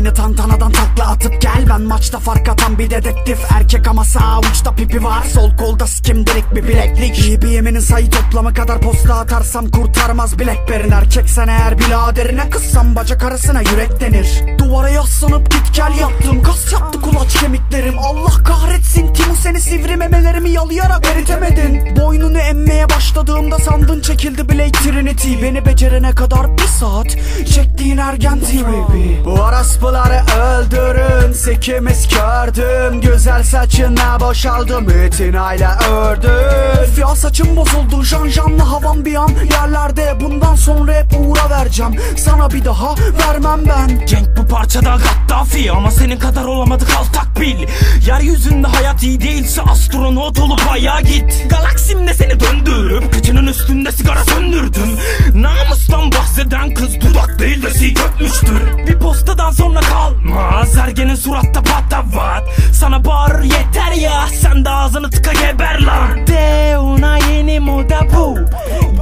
Aynı tantanadan takla atıp gel. Ben maçta fark atan bir dedektif. Erkek ama sağ uçta pipi var. Sol kolda skimdirik bir bileklik. İyi bir yeminin sayı toplamı kadar posta atarsam Kurtarmaz bileklerin. Erkeksen eğer biraderine Kızsam bacak arasına yürek denir. Duvara yaslanıp git gel yaptım. Kas yaptı kulaç kemiklerim. Allah kahretsin sivri memelerimi yalayarak eritemedin. Boynunu emmeye başladığımda sandın çekildi Blade Trinity. Beni becerene kadar bir saat Çektiğin ergen baby Bu araspıları öldürün Sikimiz kördüm Güzel saçına boşaldım itinayla ördüm Ya saçım bozuldu jan janlı havam bir an. Yerlerde bundan sonra hep uğra vereceğim. Sana bir daha vermem ben. Cenk bu parçada Gaddafi Ama senin kadar olamadık altak bil İyi değilse astronot olup aya git. Galaksimde seni döndürüp Kıçının üstünde sigara söndürdüm. Namustan bahseden kız dudak değil de si götmüştür Bir postadan sonra kalmaz Ergenin suratta patavat Sana bağırır yeter ya Sen de ağzını tıka geber lan. De una yeni moda bu.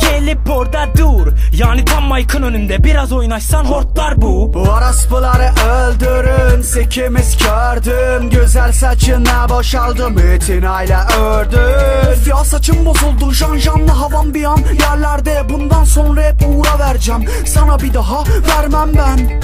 Gelip orada dur. Yani tam Mike'ın önünde Biraz oynaşsan hortlar bu. Bu araspıları öldürün Sikimiz kördüm. Güzel saçına boşaldım. İtinayla ördüm Ya saçım bozuldu. Jan janlı havam bir an. Yerlerde bundan sonra hep uğra vereceğim. Sana bir daha vermem ben